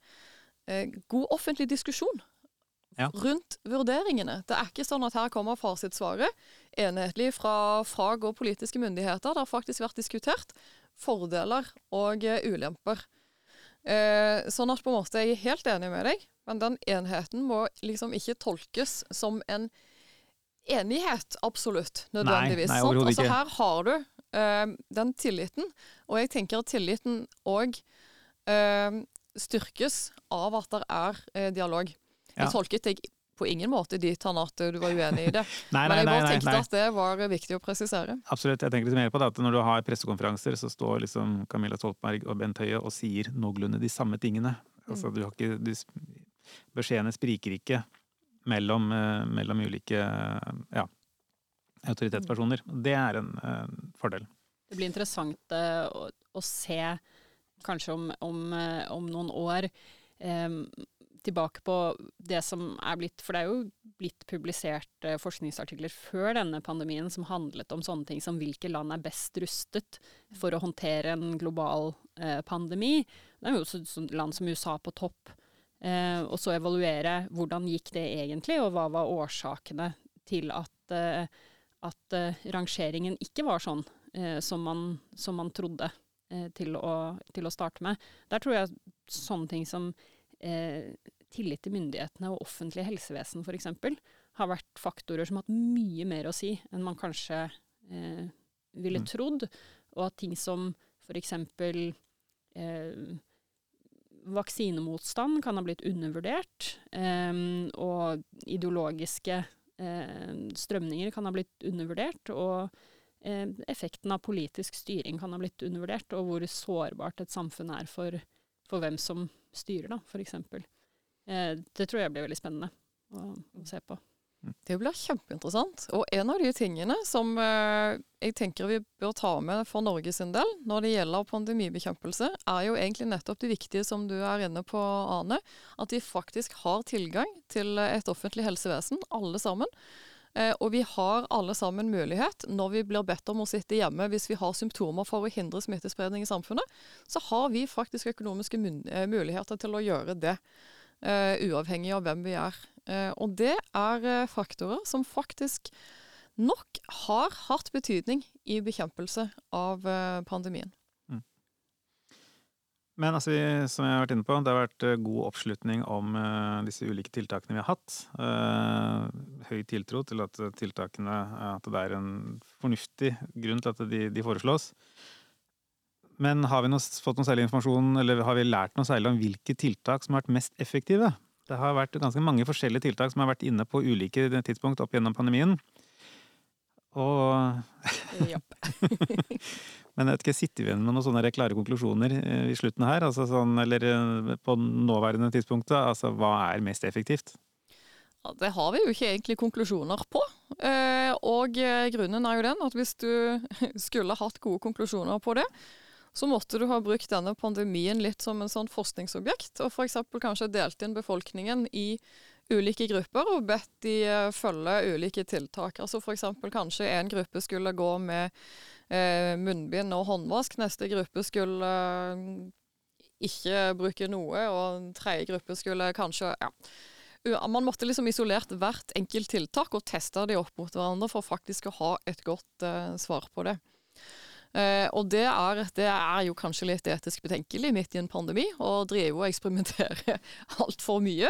god offentlig diskusjon ja. rundt vurderingene. Det er ikke sånn at her kommer fasitsvaret enhetlig fra fag og politiske myndigheter. Det har faktisk vært diskutert fordeler og uh, ulemper. Eh, sånn at på en måte jeg er helt enig med deg, men den enheten må liksom ikke tolkes som en enighet, absolutt, nødvendigvis. Nei, nei, altså, her har du eh, den tilliten, og jeg tenker at tilliten òg uh, styrkes av at det er eh, dialog. Jeg ja. tolket deg på ingen måte dit han at du var uenig i det. nei, nei, Men jeg bare nei, tenkte at det var viktig å presisere. Absolutt. Jeg tenker litt mer på det at når du har pressekonferanser, så står liksom Camilla Stoltenberg og Bent Høie og sier noenlunde de samme tingene. Altså, mm. du har ikke, du, beskjedene spriker ikke mellom, uh, mellom ulike ja, autoritetspersoner. Det er en uh, fordel. Det blir interessant å, å se kanskje om, om, eh, om noen år eh, tilbake på det som er blitt For det er jo blitt publisert eh, forskningsartikler før denne pandemien som handlet om sånne ting som hvilke land er best rustet for å håndtere en global eh, pandemi. Det er jo også land som USA på topp. Eh, og så evaluere hvordan gikk det egentlig, og hva var årsakene til at, eh, at eh, rangeringen ikke var sånn som, man, som, man, trodde til å, til, å, starte med. Der tror jeg sånne ting som eh, tillit til myndighetene og offentlig helsevesen f.eks. har vært faktorer som har hatt mye mer å si enn man kanskje eh, ville mm. trodd. Og at ting som f.eks. Eh, vaksinemotstand kan ha blitt undervurdert. og ideologiske eh, strømninger kan ha blitt undervurdert, og eh, effekten av politisk styring kan ha blitt undervurdert, og hvor sårbart et samfunn er for, for hvem som styrer, da, f.eks. Eh, det tror jeg blir veldig spennende å, å se på. Det blir kjempeinteressant. Og en av de tingene som eh, jeg tenker vi bør ta med for Norges del når det gjelder pandemibekjempelse, er jo egentlig nettopp det viktige som du er inne på, Ane. At vi faktisk har tilgang til et offentlig helsevesen, alle sammen. Eh, og vi har alle sammen mulighet, når vi blir bedt om å sitte hjemme hvis vi har symptomer for å hindre smittespredning i samfunnet, så har vi faktisk økonomiske eh, muligheter til å gjøre det. Uh, uavhengig av hvem vi er. Og det er faktorer som faktisk nok har hatt betydning i bekjempelse av pandemien. Men altså, som jeg har vært inne på, det har vært god oppslutning om disse ulike tiltakene vi har hatt. høy tiltro til at tiltakene At det er en fornuftig grunn til at de, de foreslås. Men har vi noe, fått noe særlig informasjon, eller har vi lært noe særlig om hvilke tiltak som har vært mest effektive? Det har vært ganske mange forskjellige tiltak som har vært inne på ulike tidspunkt opp gjennom pandemien. Og Men jeg vet ikke, sitter vi igjen med noen sånne klare konklusjoner eh, i slutten her? Altså sånn, eller eh, på nåværende tidspunkt, altså hva er mest effektivt? Ja, det har vi jo ikke egentlig konklusjoner på. Eh, og grunnen er jo den at hvis du skulle hatt gode konklusjoner på det, så måtte du ha brukt denne pandemien litt som en sånn forskningsobjekt, og f.eks. kanskje delt inn befolkningen i ulike grupper og bedt de uh, følge ulike tiltak. Altså F.eks. kanskje en gruppe skulle gå med eh, munnbind og håndvask, neste gruppe skulle uh, ikke bruke noe, og tredje gruppe skulle kanskje ja. Man måtte liksom isolert hvert enkelt tiltak og teste de opp mot hverandre for faktisk å ha et godt svar på det. Uh, og det er, det er, jo kanskje litt etisk betenkelig midt i en pandemi å drive og eksperimentere altfor mye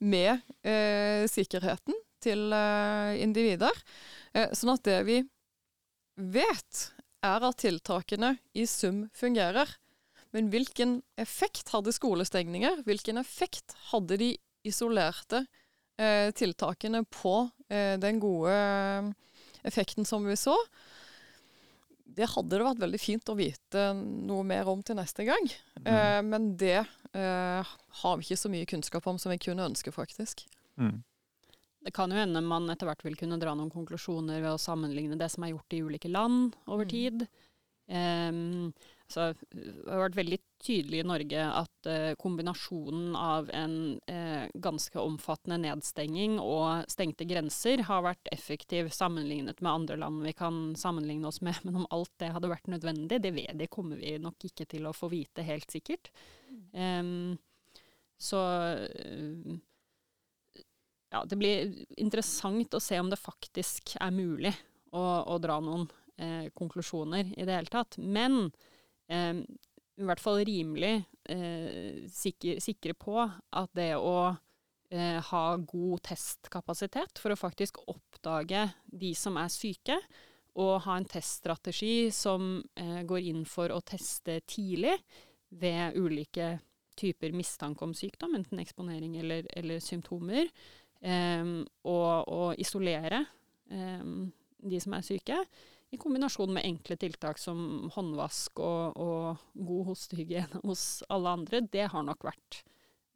med uh, sikkerheten til uh, individer. sånn at det vi vet, er at tiltakene i sum fungerer. Men hvilken effekt hadde skolestengninger? Hvilken effekt hadde de isolerte tiltakene på den gode effekten som vi så? Det hadde det vært veldig fint å vite noe mer om til neste gang. Mm. Eh, men det eh, har vi ikke så mye kunnskap om som vi kunne ønske, faktisk. Mm. Det kan jo hende man etter hvert vil kunne dra noen konklusjoner ved å sammenligne det som er gjort i ulike land over mm. tid. Um, så det har vært veldig tydelig i Norge at uh, kombinasjonen av en uh, ganske omfattende nedstenging og stengte grenser har vært effektiv sammenlignet med andre land vi kan sammenligne oss med. Men om alt det hadde vært nødvendig, det, ved, det kommer vi nok ikke til å få vite helt sikkert. Um, så ja, det blir interessant å se om det faktisk er mulig å, å dra noen konklusjoner i det hele tatt. Men eh, i hvert fall rimelig eh, sikre, sikre, på at det å eh, ha god testkapasitet for å faktisk oppdage de som er syke, og ha en teststrategi som eh, går inn for å teste tidlig ved ulike typer mistanke om sykdom, enten eksponering eller, eller symptomer, og, og, isolere de som er syke i kombinasjon med enkle tiltak som håndvask og, og god hostehygiene hos alle andre, det har nok vært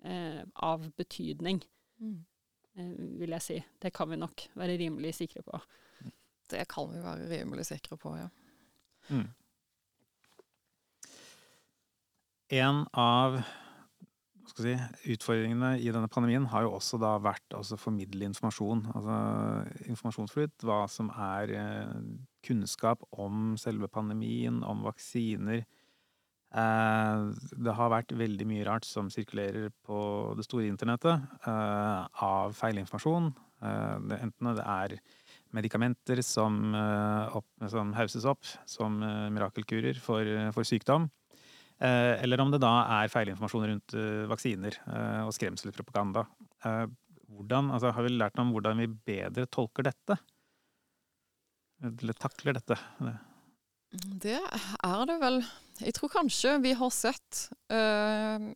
eh, av betydning, mm. eh, vil jeg si. Det kan vi nok være rimelig sikre på. Det kan vi være rimelig sikre på, ja. Mm. En av si, utfordringene i denne pandemien har jo også da vært å formidle informasjon. Altså informasjonsflyt, hva som er eh, kunnskap om selve pandemien, om vaksiner. Eh, det har vært veldig mye rart som sirkulerer på det store internettet eh, av feilinformasjon. Eh, enten det er medikamenter som, opp, som hauses opp som mirakelkurer for, for sykdom. Eller om det da er feilinformasjon rundt vaksiner og skremselspropaganda. Hvordan, altså, har vi lært om hvordan vi bedre tolker dette? Eller takler dette? Det er det vel. Jeg tror kanskje vi har sett øh,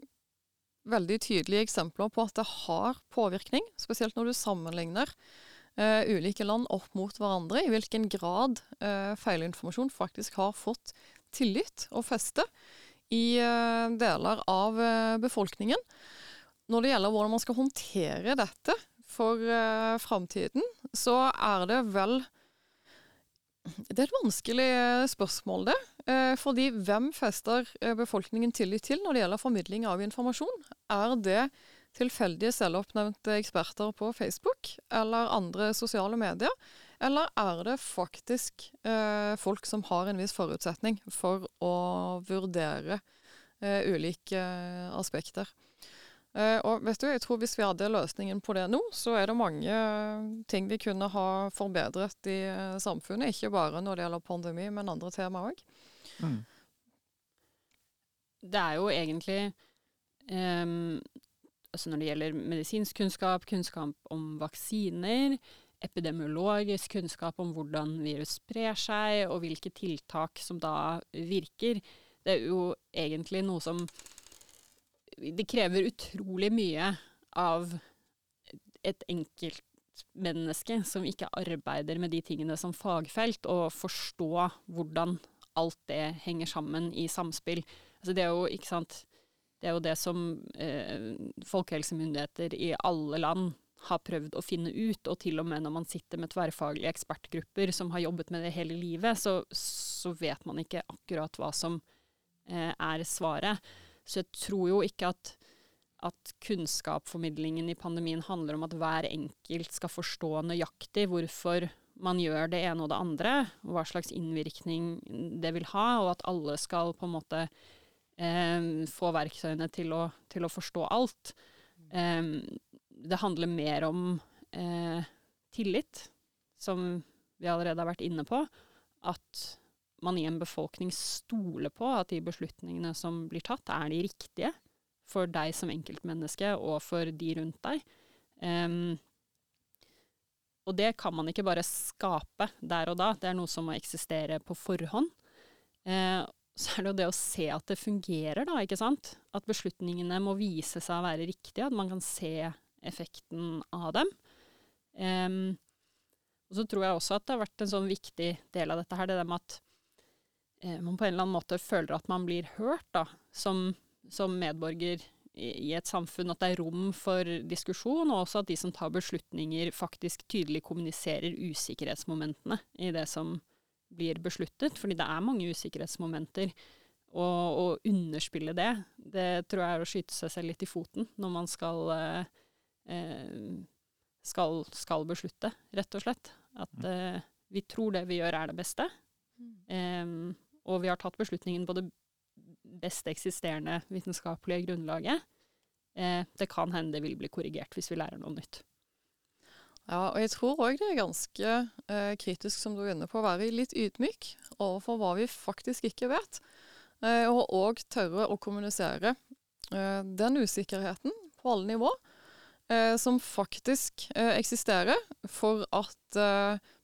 veldig tydelige eksempler på at det har påvirkning, spesielt når du sammenligner øh, ulike land opp mot hverandre, i hvilken grad øh, feilinformasjon faktisk har fått tillit og feste i deler av befolkningen. Når det gjelder hvordan man skal håndtere dette for uh, framtiden, så er det vel det er et vanskelig spørsmål, det. Eh, fordi hvem fester befolkningen tillit til når det gjelder formidling av informasjon? Er det tilfeldige selvoppnevnte eksperter på Facebook eller andre sosiale medier? Eller er det faktisk eh, folk som har en viss forutsetning for å vurdere eh, ulike aspekter? Uh, og vet du, jeg tror Hvis vi hadde løsningen på det nå, så er det mange ting vi kunne ha forbedret i uh, samfunnet. Ikke bare når det gjelder pandemi, men andre tema òg. Mm. Det er jo egentlig um, altså Når det gjelder medisinsk kunnskap, kunnskap om vaksiner, epidemiologisk kunnskap om hvordan virus sprer seg, og hvilke tiltak som da virker, det er jo egentlig noe som det krever utrolig mye av et enkeltmenneske som ikke arbeider med de tingene som fagfelt, å forstå hvordan alt det henger sammen i samspill. Altså det er jo, ikke sant Det er jo det som eh, folkehelsemyndigheter i alle land har prøvd å finne ut, og til og med når man sitter med tverrfaglige ekspertgrupper som har jobbet med det hele livet, så, så vet man ikke akkurat hva som eh, er svaret. Så jeg tror jo ikke at, at kunnskapsformidlingen i pandemien handler om at hver enkelt skal forstå nøyaktig hvorfor man gjør det ene og det andre, og hva slags innvirkning det vil ha, og at alle skal på en måte eh, få verktøyene til å, til å forstå alt. Eh, det handler mer om eh, tillit, som vi allerede har vært inne på. At man i en befolkning stoler på at de beslutningene som blir tatt, er de riktige for deg som enkeltmenneske og for de rundt deg. Um, og det kan man ikke bare skape der og da, det er noe som må eksistere på forhånd. Uh, så er det jo det å se at det fungerer, da, ikke sant. At beslutningene må vise seg å være riktige, at man kan se effekten av dem. Um, og så tror jeg også at det har vært en sånn viktig del av dette her, det der med at man på en eller annen måte føler at man blir hørt da, som, som medborger i, et samfunn. At det er rom for diskusjon, og også at de som tar beslutninger, faktisk tydelig kommuniserer usikkerhetsmomentene i det som blir besluttet. Fordi det er mange usikkerhetsmomenter. Og å underspille det, det tror jeg er å skyte seg selv litt i foten når man skal, eh, skal, skal beslutte, rett og slett. At eh, vi tror det vi gjør er det beste. Mm. Um, og vi har tatt beslutningen på det best eksisterende vitenskapelige grunnlaget. Eh, det kan hende det vil bli korrigert hvis vi lærer noe nytt. Ja, og jeg tror òg det er ganske eh, kritisk, som du er inne på, å være litt ydmyk overfor hva vi faktisk ikke vet. Eh, og òg tørre å kommunisere eh, den usikkerheten på alle nivå eh, som faktisk eksisterer, for at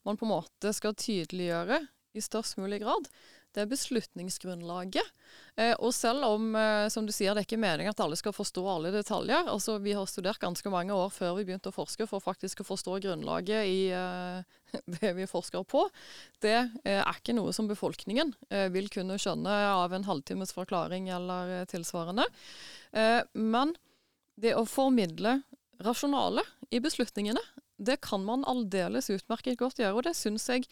man på en måte skal tydeliggjøre i størst mulig grad det er beslutningsgrunnlaget. Eh, og selv om, eh, som du sier, det er ikke meningen at alle skal forstå alle detaljer. altså Vi har studert ganske mange år før vi begynte å forske for faktisk å forstå grunnlaget i eh, det vi forsker på. Det eh, er ikke noe som befolkningen eh, vil kunne skjønne av en halvtimes forklaring eller eh, tilsvarende. men det å formidle rasjonale i beslutningene, det kan man aldeles utmerket godt gjøre, og det syns jeg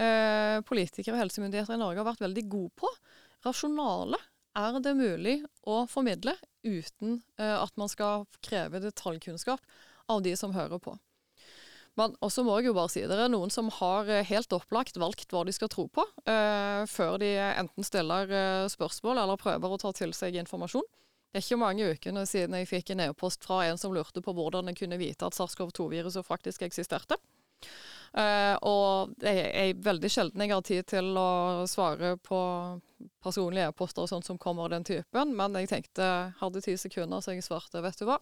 eh, politikere og helsemyndigheter i Norge har vært veldig gode på. Rasjonale er det mulig å formidle uten eh, at man skal kreve detaljkunnskap av de som hører på. Men også må jeg jo bare si det er noen som har eh, helt opplagt valgt hva de skal tro på, eh, før de enten stiller eh, spørsmål eller prøver å ta til seg informasjon. Det er ikke mange ukene siden jeg fikk en e-post fra en som lurte på hvordan jeg kunne vite at SARS-CoV-2-viruset faktisk eksisterte. Uh, og det er veldig sjelden jeg har tid til å svare på personlige e-poster og sånt som kommer av den typen, men jeg tenkte, hadde ti sekunder, så jeg svarte vet du hva,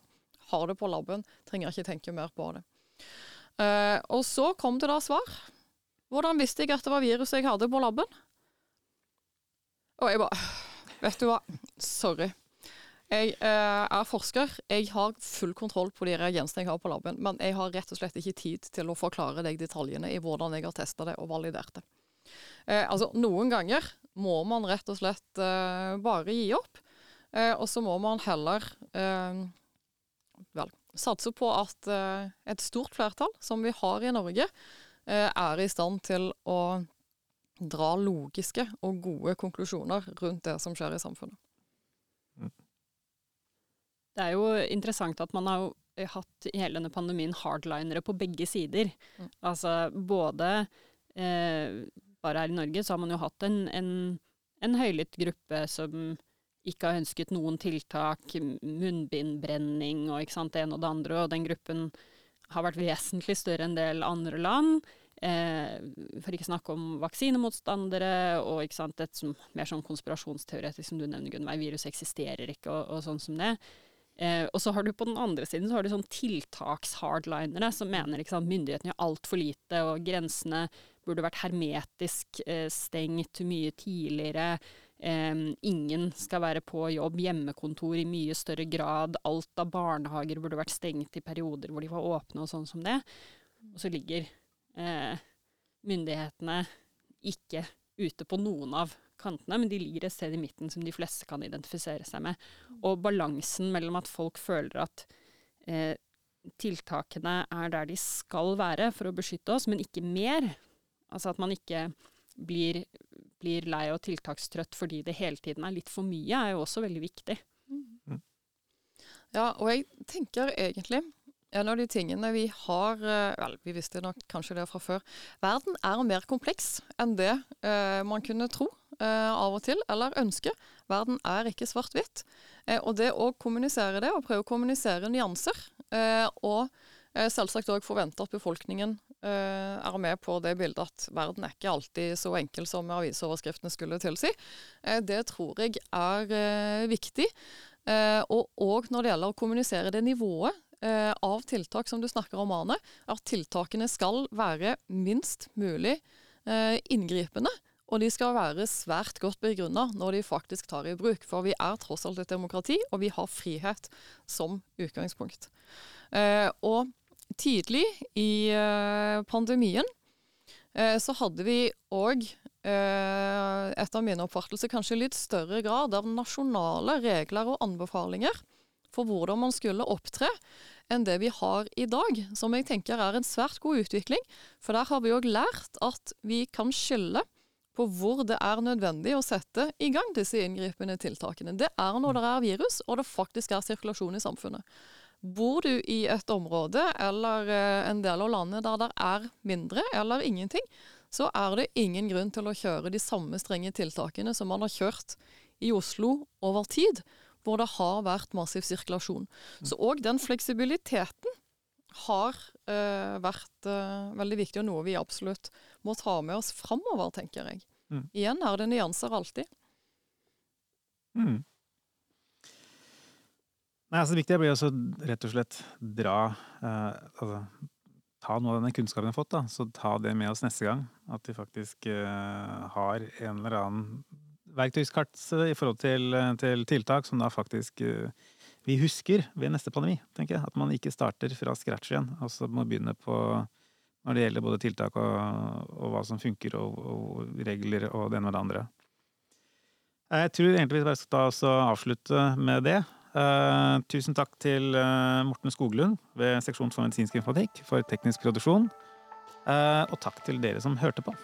har det på laben, trenger ikke tenke mer på det. Uh, og så kom det da svar. Hvordan visste jeg at det var viruset jeg hadde på laben? Og jeg bare Vet du hva, sorry. Jeg uh, er forsker. Jeg har full kontroll på de reagensene jeg har på laben, men jeg har rett og slett ikke tid til å forklare deg detaljene i hvordan jeg har testa det og validert det. Uh, altså, noen ganger må man rett og slett bare gi opp, og så må man heller vel, satse på at uh, et stort flertall, som vi har i Norge, er i stand til å dra logiske og gode konklusjoner rundt det som skjer i samfunnet. Det er jo interessant at man har hatt i hele denne pandemien hardlinere på begge sider. Mm. Altså både eh, Bare her i Norge så har man jo hatt en, en, en høylytt gruppe som ikke har ønsket noen tiltak, munnbindbrenning og sant, det ene og det andre, og den gruppen har vært vesentlig større enn del andre land. Eh, for ikke snakke om vaksinemotstandere og ikke sant, et som, mer sånn konspirasjonsteoretisk som du nevner, Gunnveig. Virus eksisterer ikke, og, og sånn som det. Eh, og så har du på den andre siden så har du sånn tiltakshardlinere som mener ikke sant, myndighetene gjør altfor lite, og grensene burde vært hermetisk eh, stengt mye tidligere. Eh, ingen skal være på jobb, hjemmekontor i mye større grad. Alt av barnehager burde vært stengt i perioder hvor de var åpne og sånn som det. Og så ligger eh, myndighetene ikke ute på noen av kantene, men de ligger et sted i midten som de fleste kan identifisere seg med. Og balansen mellom at folk føler at eh, tiltakene er der de skal være for å beskytte oss, men ikke mer. Altså at man ikke blir blir lei og tiltakstrøtt fordi det hele tiden er litt for mye, er jo også veldig viktig. Mm. Ja, og jeg tenker egentlig en av de tingene vi har eh, Vel, vi visste nok kanskje det fra før. Verden er mer kompleks enn det eh, man kunne tro eh, av og til, eller ønske. Verden er ikke svart-hvitt. Eh, og det å kommunisere det, og prøve å kommunisere nyanser, eh, og eh, selvsagt òg forvente at befolkningen er med på det bildet at verden er ikke alltid så enkel som avisoverskriftene skulle tilsi. Det tror jeg er viktig. Og òg når det gjelder å kommunisere det nivået av tiltak som du snakker om, Arne, at tiltakene skal være minst mulig inngripende. Og de skal være svært godt begrunna når de faktisk tar i bruk. For vi er tross alt et demokrati, og vi har frihet som utgangspunkt. og tidlig i uh, pandemien uh, så hadde vi òg, eh, etter min oppfattelse, kanskje litt større grad av nasjonale regler og anbefalinger for hvordan man skulle opptre, enn det vi har i dag. Som jeg tenker er en svært god utvikling. For der har vi òg lært at vi kan skylde på hvor det er nødvendig å sette i gang disse inngripende tiltakene. Det er når det er virus, og det faktisk er sirkulasjon i samfunnet. Bor du i et område eller eh, en del av landet der det er mindre eller ingenting, så er det ingen grunn til å kjøre de samme strenge tiltakene som man har kjørt i Oslo over tid, hvor det har vært massiv sirkulasjon. Så òg den fleksibiliteten har eh, vært eh, veldig viktig, og noe vi absolutt må ta med oss framover, tenker jeg. Mm. Igjen er det nyanser alltid. Mm. Nei, altså Det viktige blir også rett og slett dra eh, altså, Ta noe av denne kunnskapen vi har fått, da, så ta det med oss neste gang. At vi faktisk eh, har en eller annen verktøyskart i forhold til, til tiltak som da faktisk eh, vi husker ved neste pandemi. tenker jeg. At man ikke starter fra scratch igjen. Altså må begynne på når det gjelder både tiltak og, og hva som funker, og, og, regler og det ene med det andre. Jeg tror egentlig vi skal avslutte med det. Uh, tusen takk til Morten Skoglund ved Seksjon for medisinsk informatikk for teknisk produksjon. Uh, og takk til dere som hørte på.